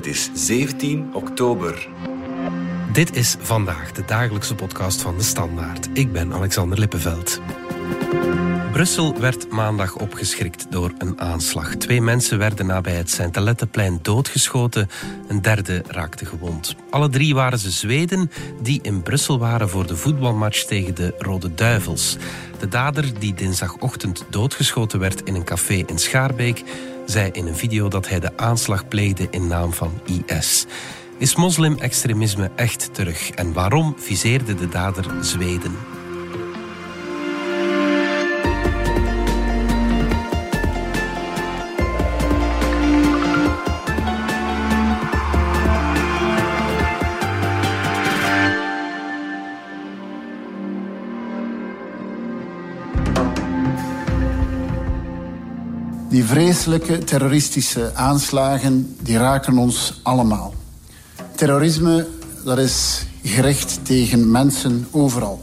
Het is 17 oktober. Dit is vandaag de dagelijkse podcast van de Standaard. Ik ben Alexander Lippenveld. Brussel werd maandag opgeschrikt door een aanslag. Twee mensen werden nabij het Sint-Alettenplein doodgeschoten. Een derde raakte gewond. Alle drie waren ze Zweden die in Brussel waren voor de voetbalmatch tegen de Rode Duivels. De dader, die dinsdagochtend doodgeschoten werd in een café in Schaarbeek, zei in een video dat hij de aanslag pleegde in naam van IS. Is moslim-extremisme echt terug? En waarom viseerde de dader Zweden? Vreselijke terroristische aanslagen die raken ons allemaal. Terrorisme dat is gericht tegen mensen overal.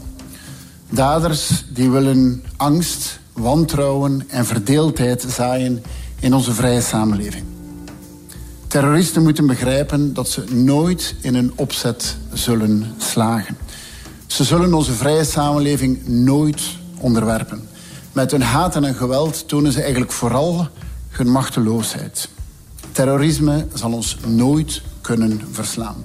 Daders die willen angst, wantrouwen en verdeeldheid zaaien in onze vrije samenleving. Terroristen moeten begrijpen dat ze nooit in een opzet zullen slagen. Ze zullen onze vrije samenleving nooit onderwerpen. Met hun haat en hun geweld tonen ze eigenlijk vooral hun machteloosheid. Terrorisme zal ons nooit kunnen verslaan.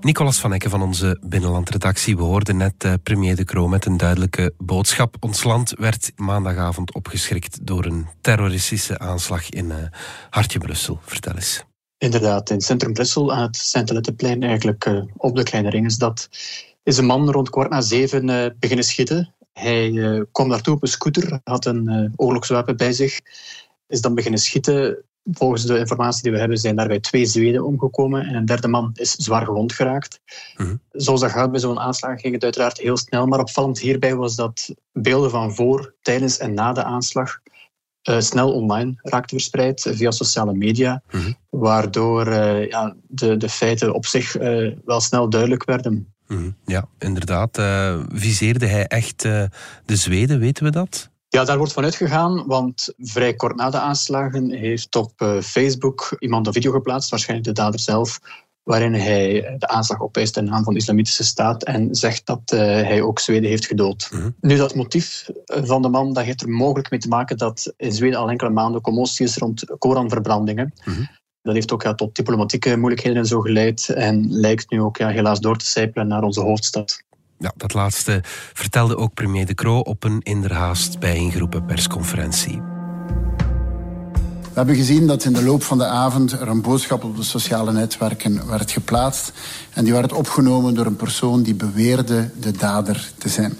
Nicolas van Ecken van onze binnenlandredactie. We hoorden net uh, premier De Croo met een duidelijke boodschap. Ons land werd maandagavond opgeschrikt door een terroristische aanslag in uh, Hartje Brussel. Vertel eens. Inderdaad, in centrum Brussel aan het Sint-Lettenplein, eigenlijk uh, op de Kleine Ringensstad, is een man rond kwart na zeven beginnen schieten. Hij uh, kwam daartoe op een scooter, had een uh, oorlogswapen bij zich, is dan beginnen schieten. Volgens de informatie die we hebben zijn daarbij twee Zweden omgekomen en een derde man is zwaar gewond geraakt. Mm-hmm. Zoals dat gaat bij zo'n aanslag ging het uiteraard heel snel, maar opvallend hierbij was dat beelden van voor, tijdens en na de aanslag uh, snel online raakten verspreid via sociale media, mm-hmm. waardoor ja, de, de feiten op zich wel snel duidelijk werden. Mm, ja, inderdaad. Uh, viseerde hij echt uh, de Zweden, weten we dat? Ja, daar wordt van uitgegaan, want vrij kort na de aanslagen heeft op uh, Facebook iemand een video geplaatst, waarschijnlijk de dader zelf, waarin hij de aanslag opeist in naam van de Islamitische Staat en zegt dat hij ook Zweden heeft gedood. -hmm. Nu, dat motief van de man dat heeft er mogelijk mee te maken dat in Zweden al enkele maanden commotie is rond Koranverbrandingen. -hmm. Dat heeft ook ja, tot diplomatieke moeilijkheden en zo geleid en lijkt nu ook ja, helaas door te sijpelen naar onze hoofdstad. Ja, dat laatste vertelde ook premier De Croo op een inderhaast bijeengeroepen persconferentie. We hebben gezien dat in de loop van de avond er een boodschap op de sociale netwerken werd geplaatst. En die werd opgenomen door een persoon die beweerde de dader te zijn.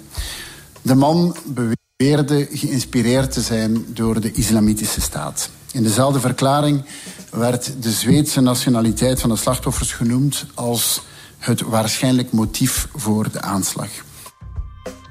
De man beweerde geïnspireerd te zijn door de Islamitische Staat. In dezelfde verklaring werd de Zweedse nationaliteit van de slachtoffers genoemd als het waarschijnlijk motief voor de aanslag.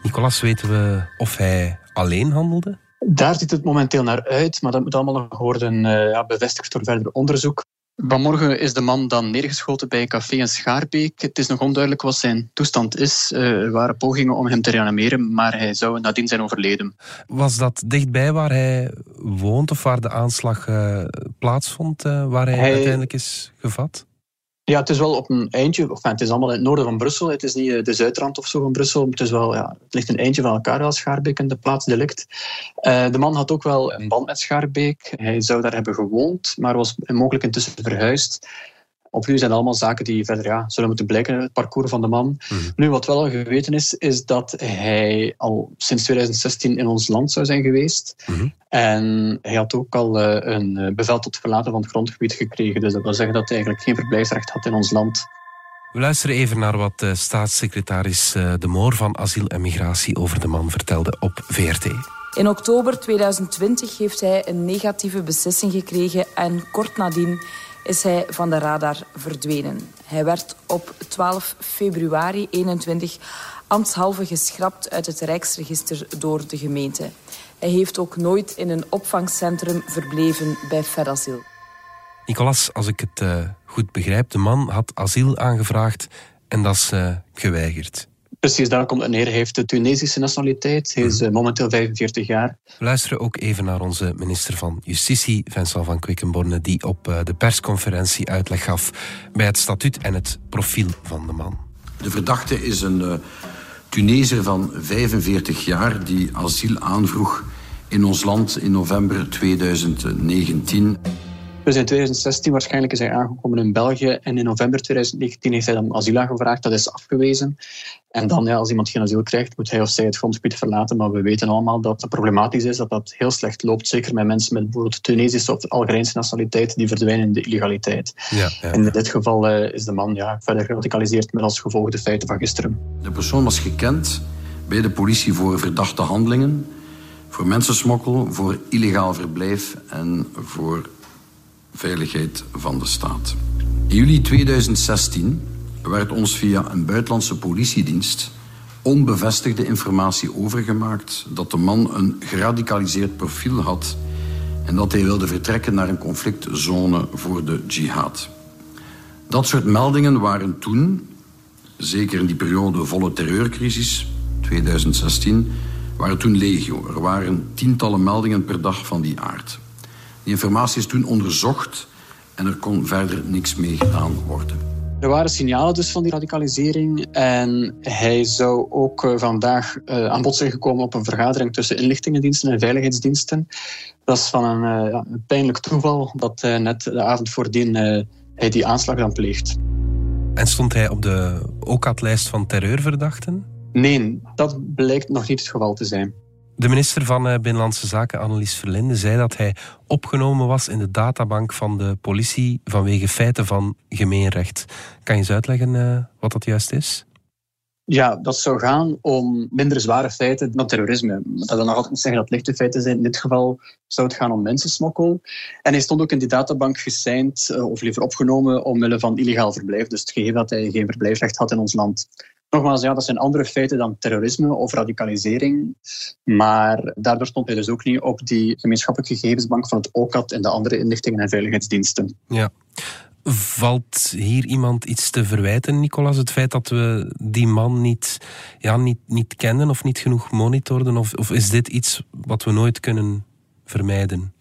Nicolas, weten we of hij alleen handelde? Daar ziet het momenteel naar uit, maar dat moet allemaal nog worden uh, ja, bevestigd door verder onderzoek. Vanmorgen is de man dan neergeschoten bij een café in Schaarbeek. Het is nog onduidelijk wat zijn toestand is. Er waren pogingen om hem te reanimeren, maar hij zou nadien zijn overleden. Was dat dichtbij waar hij woont of waar de aanslag uh, plaatsvond, uh, waar hij, hij, uiteindelijk is gevat? Ja, het is wel op een eindje. Enfin, het is allemaal in het noorden van Brussel. Het is niet de zuidrand of zo van Brussel. Het, is wel, ja, het ligt een eindje van elkaar als Schaarbeek en de plaats delict. Uh, de man had ook wel een band met Schaarbeek. Hij zou daar hebben gewoond, maar was mogelijk intussen verhuisd. Opnieuw zijn allemaal zaken die verder ja, zullen moeten blijken, het parcours van de man. Mm-hmm. Nu, wat wel al geweten is, is dat hij al sinds 2016 in ons land zou zijn geweest. Mm-hmm. En hij had ook al uh, een bevel tot verlaten van het grondgebied gekregen. Dus dat wil zeggen dat hij eigenlijk geen verblijfsrecht had in ons land. We luisteren even naar wat uh, staatssecretaris uh, De Moor van Asiel en Migratie over de man vertelde op VRT. In oktober 2020 heeft hij een negatieve beslissing gekregen en kort nadien is hij van de radar verdwenen. Hij werd op 12 februari 21 ambtshalve geschrapt uit het Rijksregister door de gemeente. Hij heeft ook nooit in een opvangcentrum verbleven bij Ferasiel. Nicolas, als ik het uh, goed begrijp, de man had asiel aangevraagd en dat is uh, geweigerd. Precies, daar komt het neer. Hij heeft de Tunesische nationaliteit. Hij is mhm. eh, momenteel 45 jaar. We luisteren ook even naar onze minister van Justitie, Vincent van Quickenborne, die op eh, de persconferentie uitleg gaf bij het statuut en het profiel van de man. De verdachte is een uh, Tunezer van 45 jaar die asiel aanvroeg in ons land in november 2019. Dus in 2016 waarschijnlijk is hij aangekomen in België en in november 2019 heeft hij dan asiel aangevraagd. Dat is afgewezen. En dan, ja, als iemand geen asiel krijgt, moet hij of zij het grondgebied verlaten. Maar we weten allemaal dat het problematisch is, dat dat heel slecht loopt. Zeker met mensen met bijvoorbeeld Tunesische of Algerijnse nationaliteit, die verdwijnen in de illegaliteit. Ja, ja. En in dit geval uh, is de man ja, verder geradicaliseerd met als gevolg de feiten van gisteren. De persoon was gekend bij de politie voor verdachte handelingen, voor mensensmokkel, voor illegaal verblijf en voor veiligheid van de staat. In juli 2016 werd ons via een buitenlandse politiedienst onbevestigde informatie overgemaakt dat de man een geradicaliseerd profiel had en dat hij wilde vertrekken naar een conflictzone voor de jihad. Dat soort meldingen waren toen, zeker in die periode volle terreurcrisis, 2016, waren toen legio. Er waren tientallen meldingen per dag van die aard. Die informatie is toen onderzocht en er kon verder niks mee gedaan worden. Er waren signalen dus van die radicalisering en hij zou ook eh, vandaag uh, aan bod zijn gekomen op een vergadering tussen inlichtingendiensten en veiligheidsdiensten. Dat is van een, een pijnlijk toeval dat net de avond voordien hij die aanslag dan pleegt. En stond hij op de OCAT-lijst van terreurverdachten? Nee, dat blijkt nog niet het geval te zijn. De minister van eh, Binnenlandse Zaken, Annelies Verlinde, zei dat hij opgenomen was in de databank van de politie vanwege feiten van gemeenrecht. Kan je eens uitleggen uh, wat dat juist is? Ja, dat zou gaan om minder zware feiten dan terrorisme. Dat wil nog altijd zeggen dat lichte feiten zijn. In dit geval zou het gaan om mensensmokkel. En hij stond ook in die databank gesigned, eh, of liever opgenomen, omwille van illegaal verblijf. Dus het gegeven dat hij geen verblijfrecht had in ons land. Nogmaals, ja, dat zijn andere feiten dan terrorisme of radicalisering. Maar daardoor stond hij dus ook niet op die gemeenschappelijke gegevensbank van het OCAT en de andere inlichtingen en veiligheidsdiensten. Ja. Valt hier iemand iets te verwijten, Nicolas? Het feit dat we die man niet, ja, niet, niet kennen of niet genoeg monitorden? Of, of is dit iets wat we nooit kunnen vermijden?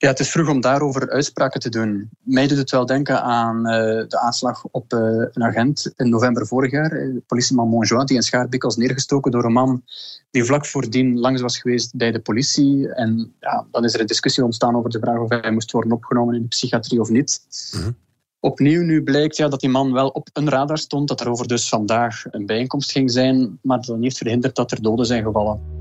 Ja, het is vroeg om daarover uitspraken te doen. Mij doet het wel denken aan uh, de aanslag op uh, een agent in november vorig jaar. Uh, politieman Monjoie, die in Schaarbik was neergestoken door een man die vlak voordien langs was geweest bij de politie. En ja, dan is er een discussie ontstaan over de vraag of hij moest worden opgenomen in de psychiatrie of niet. Mhm. Opnieuw nu blijkt ja, dat die man wel op een radar stond, dat er over dus vandaag een bijeenkomst ging zijn, maar dat heeft verhinderd dat er doden zijn gevallen.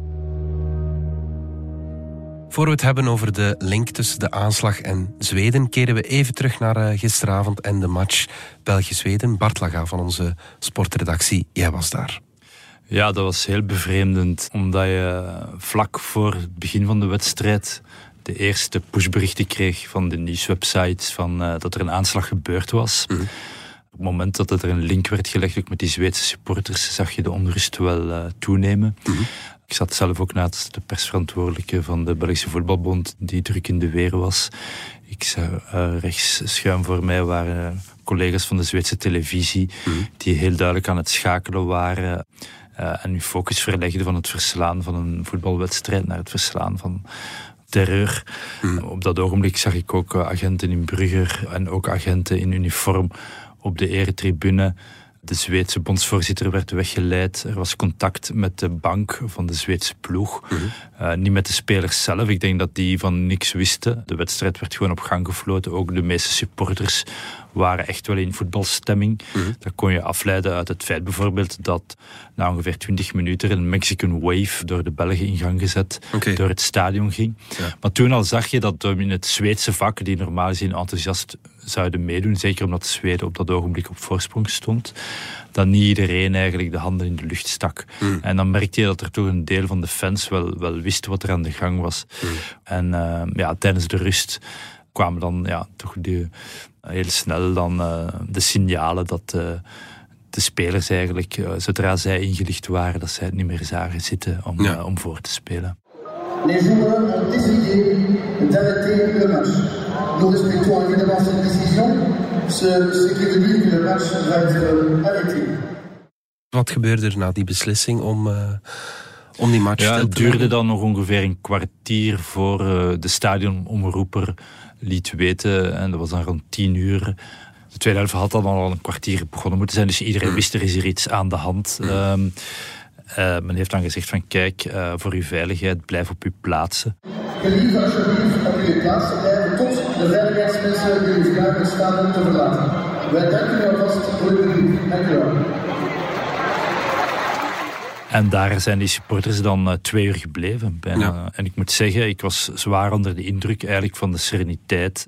Voor we het hebben over de link tussen de aanslag en Zweden, keren we even terug naar eh, gisteravond en de match België-Zweden. Bart Laga van onze sportredactie, jij was daar. Ja, dat was heel bevreemdend, omdat je vlak voor het begin van de wedstrijd de eerste pushberichten kreeg van de nieuwswebsites van, uh, dat er een aanslag gebeurd was. Mhm. Op het moment dat er een link werd gelegd met die Zweedse supporters, zag je de onrust wel uh, toenemen. Mhm. Ik zat zelf ook naast de persverantwoordelijke van de Belgische Voetbalbond, die druk in de weer was. Ik zag uh, rechts schuin voor mij waren collega's van de Zweedse televisie, mhm. die heel duidelijk aan het schakelen waren. Uh, en nu focus verlegden van het verslaan van een voetbalwedstrijd naar het verslaan van terreur. Mhm. Op dat ogenblik zag ik ook agenten in Brugger en ook agenten in uniform op de eretribune de Zweedse bondsvoorzitter werd weggeleid. Er was contact met de bank van de Zweedse ploeg. Mhm. Eh, niet met de spelers zelf. Ik denk dat die van niks wisten. De wedstrijd werd gewoon op gang gefloten. Ook de meeste supporters waren echt wel in voetbalstemming. Mm Dat kon je afleiden uit het feit bijvoorbeeld dat na ongeveer 20 minuten een Mexican Wave door de Belgen in gang gezet, door het stadion ging. Maar toen al zag je dat in het Zweedse vak, die normaal gezien enthousiast zouden meedoen, zeker omdat Zweden op dat ogenblik op voorsprong stond, dat niet iedereen eigenlijk de handen in de lucht stak. Mm. En dan merkte je dat er toch een deel van de fans wel, wel wist wat er aan de gang was. Mm. En uh, ja, tijdens de rust kwamen dan ja, toch die, heel snel dan uh, de signalen dat uh, de spelers eigenlijk, uh, zodra zij ingelicht waren, dat zij het niet meer zagen zitten om, ja. om voor te spelen. Les joueurs ont décidé d'arrêter le match. Nous respectons évidemment cette décision, ce, ce qui veut dire que le match va être arrêté. Wat gebeurde er na die beslissing om, uh, om die match ja, te Het duurde dan nog ongeveer een kwartier voor uh, de stadionomroeper liet weten. En dat was dan rond tien uur. De tweede helft had dan al een kwartier begonnen moeten zijn. Dus iedereen wist er is hier iets aan de hand. Um, uh, men heeft dan gezegd van kijk, uh, voor uw veiligheid, blijf op uw plaatsen. Gelieve alsjeblieft op uw plaatsen blijven tot de veiligheidsmensen die u graag staan te verlaten. Wij danken u alvast voor uw brief. Dank u wel. En daar zijn die supporters dan uh, twee uur gebleven. Bijna. Ja. En ik moet zeggen, ik was zwaar onder de indruk eigenlijk van de sereniteit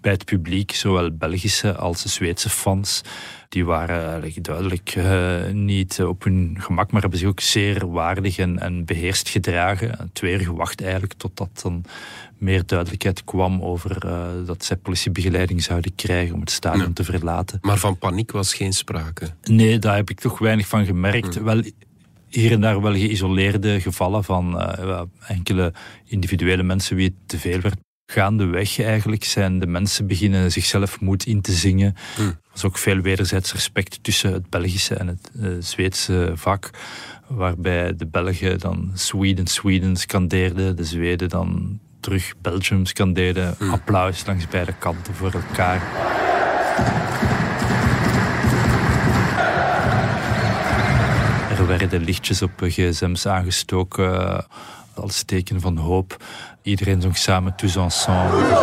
bij het publiek, zowel Belgische als de Zweedse fans. Die waren eigenlijk duidelijk uh, niet op hun gemak, maar hebben zich ook zeer waardig en, en beheerst gedragen. Twee uur gewacht eigenlijk totdat dan meer duidelijkheid kwam over uh, dat zij politiebegeleiding zouden krijgen om het stadion te verlaten. Maar van paniek was geen sprake? Nee, daar heb ik toch weinig van gemerkt. Hmm. Wel, hier en daar wel geïsoleerde gevallen van uh, enkele individuele mensen wie het te veel werd. Gaandeweg eigenlijk zijn de mensen beginnen zichzelf moed in te zingen. Hmm. Er was ook veel wederzijds respect tussen het Belgische en het uh, Zweedse vak. Waarbij de Belgen dan Sweden, Sweden scandeerden. De Zweden dan terug Belgium scandeerden. Hmm. Applaus langs beide kanten voor elkaar. Werden lichtjes op gsm's aangestoken als teken van hoop. Iedereen zong samen tous ensemble.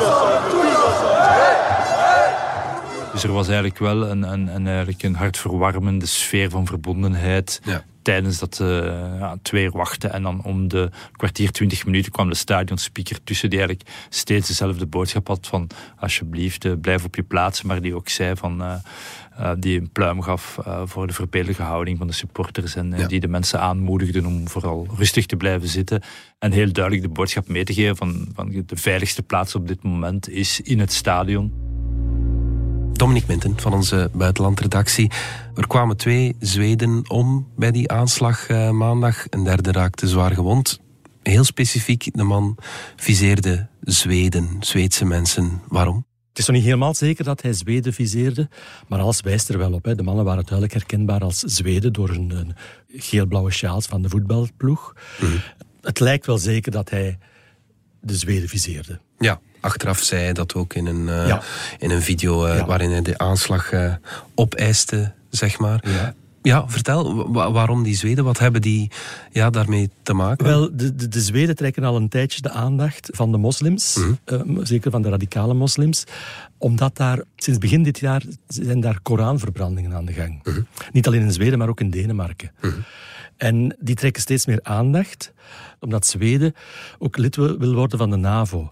Dus er was eigenlijk wel een, een, een, eigenlijk een hartverwarmende sfeer van verbondenheid. Ja. Tijdens dat uh, ja, twee uur wachten. En dan om de kwartier, twintig minuten kwam de stadionspeaker tussen. Die eigenlijk steeds dezelfde boodschap had van alsjeblieft uh, blijf op je plaats. Maar die ook zei van... Uh, uh, die een pluim gaf voor de verbeeldelijke houding van de supporters en Ja. die de mensen aanmoedigden om vooral rustig te blijven zitten en heel duidelijk de boodschap mee te geven van, van de veiligste plaats op dit moment is in het stadion. Dominic Minten van onze buitenlandredactie. Er kwamen twee Zweden om bij die aanslag uh, maandag. Een derde raakte zwaar gewond. Heel specifiek, de man viseerde Zweden, Zweedse mensen. Waarom? Het is nog niet helemaal zeker dat hij Zweden viseerde, maar alles wijst er wel op. Hè. De mannen waren duidelijk herkenbaar als Zweden door hun, hun geel-blauwe sjaals van de voetbalploeg. Mm-hmm. Het lijkt wel zeker dat hij de Zweden viseerde. Ja, achteraf zei dat ook in een, uh, Ja. in een video uh, Ja. waarin hij de aanslag uh, opeiste, zeg maar. Ja. Vertel, wa- waarom die Zweden? Wat hebben die ja, daarmee te maken? Wel, de, de, de Zweden trekken al een tijdje de aandacht van de moslims, Mhm. eh, zeker van de radicale moslims, omdat daar sinds begin dit jaar zijn daar Koranverbrandingen aan de gang. Mhm. Niet alleen in Zweden, maar ook in Denemarken. En die trekken steeds meer aandacht, omdat Zweden ook lid wil worden van de NAVO.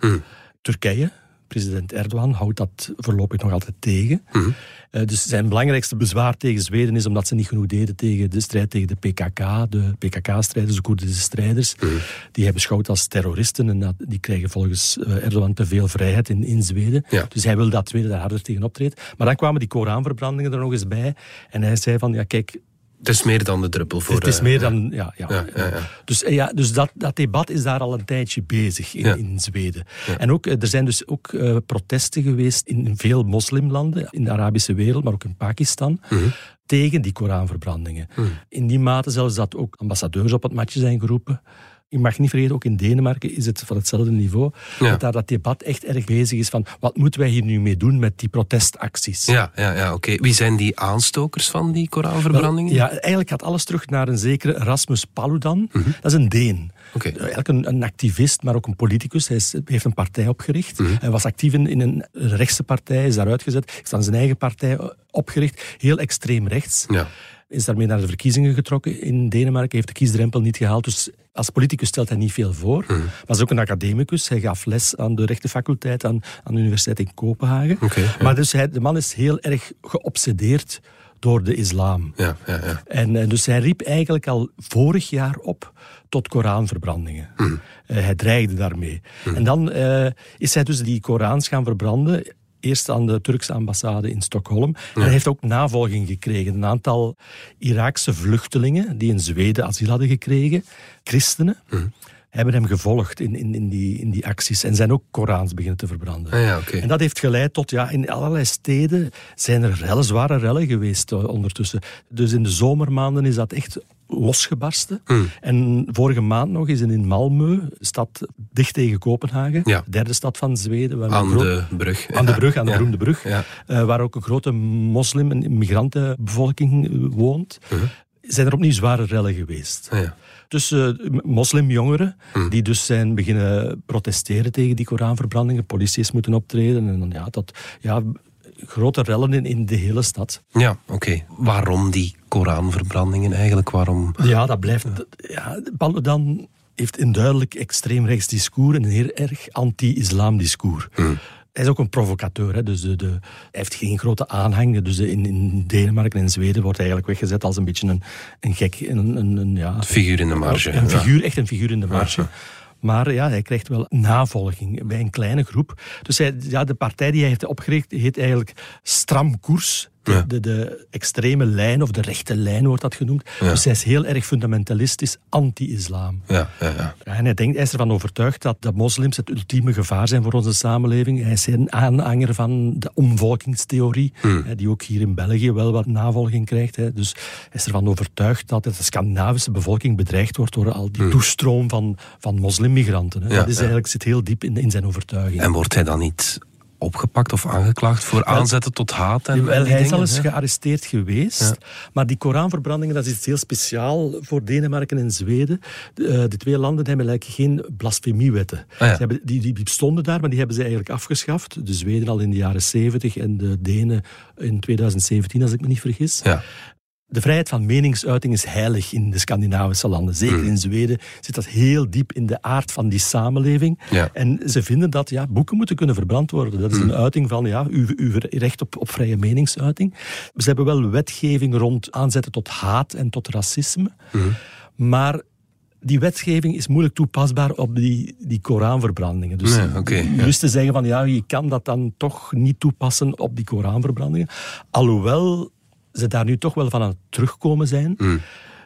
Turkije, president Erdogan, houdt dat voorlopig nog altijd tegen. Mhm. Eh, dus zijn belangrijkste bezwaar tegen Zweden is omdat ze niet genoeg deden tegen de strijd tegen de PKK, de PKK-strijders, de Koerdische strijders. Mhm. Die hij beschouwt als terroristen en dat, die krijgen volgens eh, Erdogan te veel vrijheid in, in Zweden. Ja. Dus hij wil dat Zweden daar harder tegen optreedt. Maar dan kwamen die Koranverbrandingen er nog eens bij. En hij zei van, ja kijk, Het is meer dan de druppel voor... het is eh, meer dan... Ja, ja, Ja, ja, ja. Dus, eh, ja, dus dat, dat debat is daar al een tijdje bezig in, Zweden. En ook, eh, er zijn dus ook protesten geweest in veel moslimlanden, in de Arabische wereld, maar ook in Pakistan, Mhm. tegen die Koranverbrandingen. In die mate zelfs dat ook ambassadeurs op het matje zijn geroepen. Je mag niet vergeten, ook in Denemarken is het van hetzelfde niveau, Ja. dat daar dat debat echt erg bezig is van wat moeten wij hier nu mee doen met die protestacties. Ja, ja, ja oké. Wie zijn die aanstokers van die Koranverbrandingen? Wel, Ja, eigenlijk gaat alles terug naar een zekere Rasmus Paludan. Dat is een Deen. Mhm. Eh, Eigenlijk een, een activist, maar ook een politicus. Hij is- heeft een partij opgericht. Mhm. Hij was actief in, in een rechtse partij, is daaruit gezet. Heeft dan zijn eigen partij eh, opgericht. Heel extreem rechts. Ja. Is daarmee naar de verkiezingen getrokken in Denemarken. Heeft de kiesdrempel niet gehaald. Dus als politicus stelt hij niet veel voor. Mhm. Maar hij is ook een academicus. Hij gaf les aan de rechtenfaculteit aan, aan de Universiteit in Kopenhagen. Ja. Maar dus hij, de man is heel erg geobsedeerd door de islam. Ja, ja, ja. En eh, dus hij riep eigenlijk al vorig jaar op tot Koranverbrandingen. Mhm. Eh, hij dreigde daarmee. En dan eh, is hij dus die Korans gaan verbranden. Eerst aan de Turkse ambassade in Stockholm. En hij heeft ook navolging gekregen. Een aantal Iraakse vluchtelingen die in Zweden asiel hadden gekregen, christenen. Mhm. hebben hem gevolgd in, in, in, die, in die acties en zijn ook Korans beginnen te verbranden. Ah, ja. En dat heeft geleid tot, ja, in allerlei steden zijn er rellen, zware rellen geweest eh, ondertussen. Dus in de zomermaanden is dat echt losgebarsten. Hmm. En vorige maand nog is in Malmö, stad dicht tegen Kopenhagen, Ja. derde stad van Zweden. waar Aan de brug. aan de brug, aan de beroemde brug, eh, waar ook een grote moslim- en migrantenbevolking woont, Mhm. zijn er opnieuw zware rellen geweest. Ja. Dus eh, moslimjongeren, Mhm. die dus zijn beginnen protesteren tegen die Koranverbrandingen, politie is moeten optreden, en dan, ja, dat, ja, grote rellen in, in de hele stad. Ja, oké. Waarom die Koranverbrandingen eigenlijk? Waarom? Ja, dat blijft... Ja, Paludan heeft een duidelijk extreemrechts discours en een heel erg anti-islam discours. Hij is ook een provocateur, hè, dus de, de, hij heeft geen grote aanhang. Dus in, in Denemarken en Zweden wordt hij eigenlijk weggezet als een beetje een, een gek, een, een, een, ja, Figuur in de marge. een ja. figuur, echt een figuur in de marge. Maar ja, hij krijgt wel navolging bij een kleine groep. Dus hij, ja, de partij die hij heeft opgericht heet eigenlijk Stram Koers. De, Ja. de, de extreme lijn, of de rechte lijn wordt dat genoemd. Dus hij is heel erg fundamentalistisch anti-islam. Ja, ja, ja. Ja, En hij, denkt, hij is ervan overtuigd dat de moslims het ultieme gevaar zijn voor onze samenleving. Hij is een aanhanger van de omvolkingstheorie, hè, die ook hier in België wel wat navolging krijgt. Hè. Dus hij is ervan overtuigd dat de Scandinavische bevolking bedreigd wordt door al die toestroom van, van moslimmigranten. Dat is eigenlijk, zit heel diep in, in zijn overtuiging. En wordt hij dan niet opgepakt of aangeklaagd voor aanzetten tot haat? En, Wel, en hij is al eens gearresteerd geweest. Ja. Maar die Koranverbrandingen, dat is iets heel speciaal voor Denemarken en Zweden. De, eh, de twee landen hebben eigenlijk geen blasfemiewetten. Ah, ja. Hebben, die, die bestonden daar, maar die hebben ze eigenlijk afgeschaft. De Zweden al in de jaren 70 en de Denen in 2017, als ik me niet vergis. Ja. De vrijheid van meningsuiting is heilig in de Scandinavische landen. Zeker Hmm. in Zweden zit dat heel diep in de aard van die samenleving. Ja. En ze vinden dat ja, boeken moeten kunnen verbrand worden. Dat is Hmm. een uiting van ja, uw, uw recht op, op vrije meningsuiting. Ze hebben wel wetgeving rond aanzetten tot haat en tot racisme. Hmm. Maar die wetgeving is moeilijk toepasbaar op die, die Koranverbrandingen. Dus Nee, ja. dus te zeggen van ja, je kan dat dan toch niet toepassen op die Koranverbrandingen. Alhoewel ze daar nu toch wel van aan het terugkomen zijn. Hmm.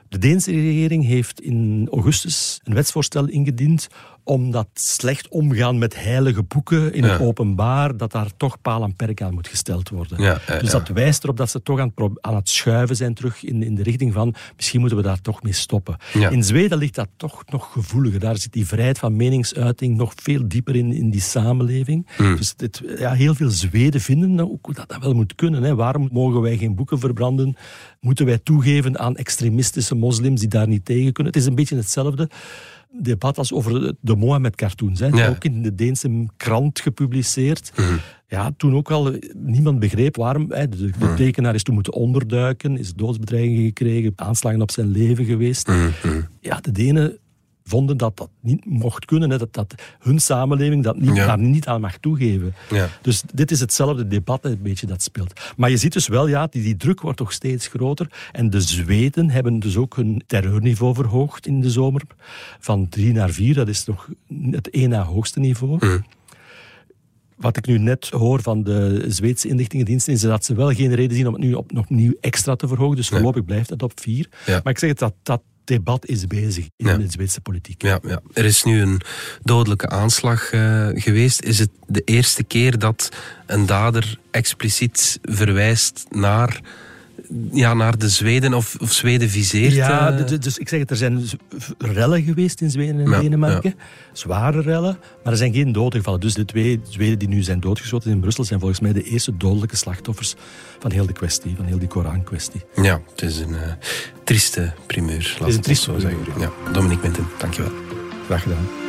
De Deense regering heeft in augustus een wetsvoorstel ingediend om dat slecht omgaan met heilige boeken in het openbaar, dat daar toch paal en perk aan moet gesteld worden. Ja, ja, dus dat wijst erop dat ze toch aan het, aan het schuiven zijn terug in, in de richting van misschien moeten we daar toch mee stoppen. In Zweden ligt dat toch nog gevoeliger. Daar zit die vrijheid van meningsuiting nog veel dieper in, in die samenleving. Hmm. Dus dit, ja, heel veel Zweden vinden ook dat dat wel moet kunnen. Hè. Waarom mogen wij geen boeken verbranden? Moeten wij toegeven aan extremistische moslims die daar niet tegen kunnen? Het is een beetje hetzelfde debat als over de Mohammed-cartoons. Ja. Mhm. Ook in de Deense krant gepubliceerd. Ja, toen ook al niemand begreep waarom. Hè, de, de Mhm. tekenaar is toen moeten onderduiken, is doodsbedreigingen gekregen, aanslagen op zijn leven geweest. Mhm. Ja, de Denen vonden dat dat niet mocht kunnen, hè, dat, dat hun samenleving dat niet, Ja. daar niet aan mag toegeven. Ja. Dus dit is hetzelfde debat een beetje dat speelt. Maar je ziet dus wel, ja, die, die druk wordt toch steeds groter. En de Zweden hebben dus ook hun terreurniveau verhoogd in de zomer. Van drie naar vier, dat is toch het één na hoogste niveau. Wat ik nu net hoor van de Zweedse inlichtingendiensten, is dat ze wel geen reden zien om het nu op, nog opnieuw extra te verhogen. Dus voorlopig blijft het op vier. Ja. Maar ik zeg het, dat, dat debat is bezig in Ja. de Zweedse politiek. Ja, ja. Er is nu een dodelijke aanslag eh, geweest. Is het de eerste keer dat een dader expliciet verwijst naar, ja, naar de Zweden of, of Zweden viseert? Ja, eh? dus ik zeg het, er zijn rellen geweest in Zweden en Ja, Denemarken. Zware rellen, maar er zijn geen doden gevallen. Dus de twee Zweden die nu zijn doodgeschoten in Brussel zijn volgens mij de eerste dodelijke slachtoffers van heel de kwestie, van heel die Koran-kwestie. Ja, het is een eh, trieste primeur. laat een het trieste zo zeggen. primeur, Ja, Dominique Minten, dankjewel. Graag gedaan.